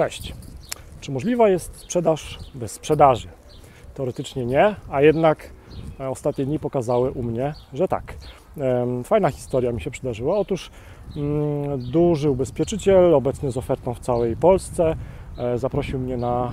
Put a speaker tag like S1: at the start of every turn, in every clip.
S1: Cześć. Czy możliwa jest sprzedaż bez sprzedaży? Teoretycznie nie, a jednak e, ostatnie dni pokazały u mnie, że tak. Fajna historia mi się przydarzyła. Otóż mm, duży ubezpieczyciel, obecny z ofertą w całej Polsce, zaprosił mnie na,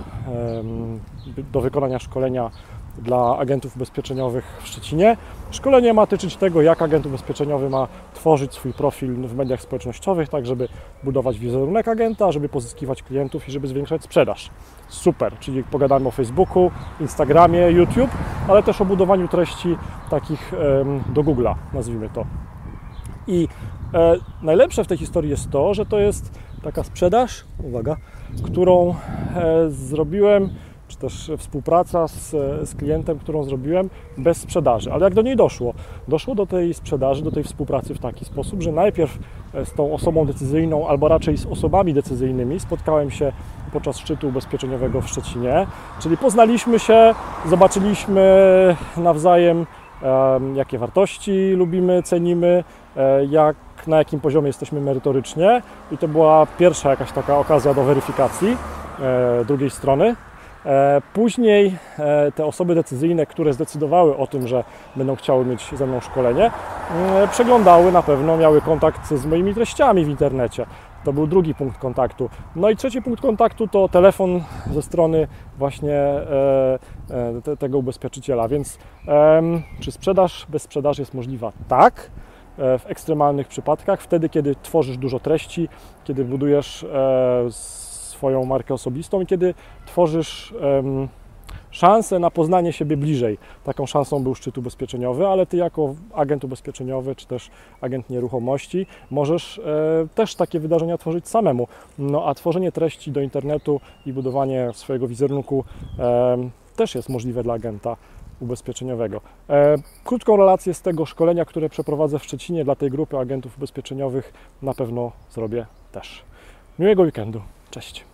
S1: do wykonania szkolenia dla agentów ubezpieczeniowych w Szczecinie. Szkolenie ma tyczyć tego, jak agent ubezpieczeniowy ma tworzyć swój profil w mediach społecznościowych, tak żeby budować wizerunek agenta, żeby pozyskiwać klientów i żeby zwiększać sprzedaż. Super, czyli pogadamy o Facebooku, Instagramie, YouTube, ale też o budowaniu treści takich do Google'a, nazwijmy to. I e, najlepsze w tej historii jest to, że to jest taka sprzedaż, uwaga, którą e, zrobiłem, czy też współpraca z, z klientem, którą zrobiłem bez sprzedaży. Ale jak do niej doszło? Doszło do tej sprzedaży, do tej współpracy w taki sposób, że najpierw e, z tą osobą decyzyjną, albo raczej z osobami decyzyjnymi spotkałem się podczas szczytu ubezpieczeniowego w Szczecinie, czyli poznaliśmy się, zobaczyliśmy nawzajem em, jakie wartości lubimy, cenimy, e, jak, na jakim poziomie jesteśmy merytorycznie. I to była pierwsza jakaś taka okazja do weryfikacji e, drugiej strony. E, Później te osoby decyzyjne, które zdecydowały o tym, że będą chciały mieć ze mną szkolenie, e, przeglądały na pewno, miały kontakt z moimi treściami w internecie. To był drugi punkt kontaktu. No i trzeci punkt kontaktu to telefon ze strony właśnie te, tego ubezpieczyciela. Więc czy sprzedaż bez sprzedaży jest możliwa? Tak. E, W ekstremalnych przypadkach, wtedy kiedy tworzysz dużo treści, kiedy budujesz e, swoją markę osobistą i kiedy tworzysz szansę na poznanie siebie bliżej. Taką szansą był szczyt ubezpieczeniowy, ale ty jako agent ubezpieczeniowy czy też agent nieruchomości możesz e, też takie wydarzenia tworzyć samemu. No a tworzenie treści do internetu i budowanie swojego wizerunku też jest możliwe dla agenta ubezpieczeniowego. E, krótką relację z tego szkolenia, które przeprowadzę w Szczecinie dla tej grupy agentów ubezpieczeniowych na pewno zrobię też. Miłego weekendu. Cześć.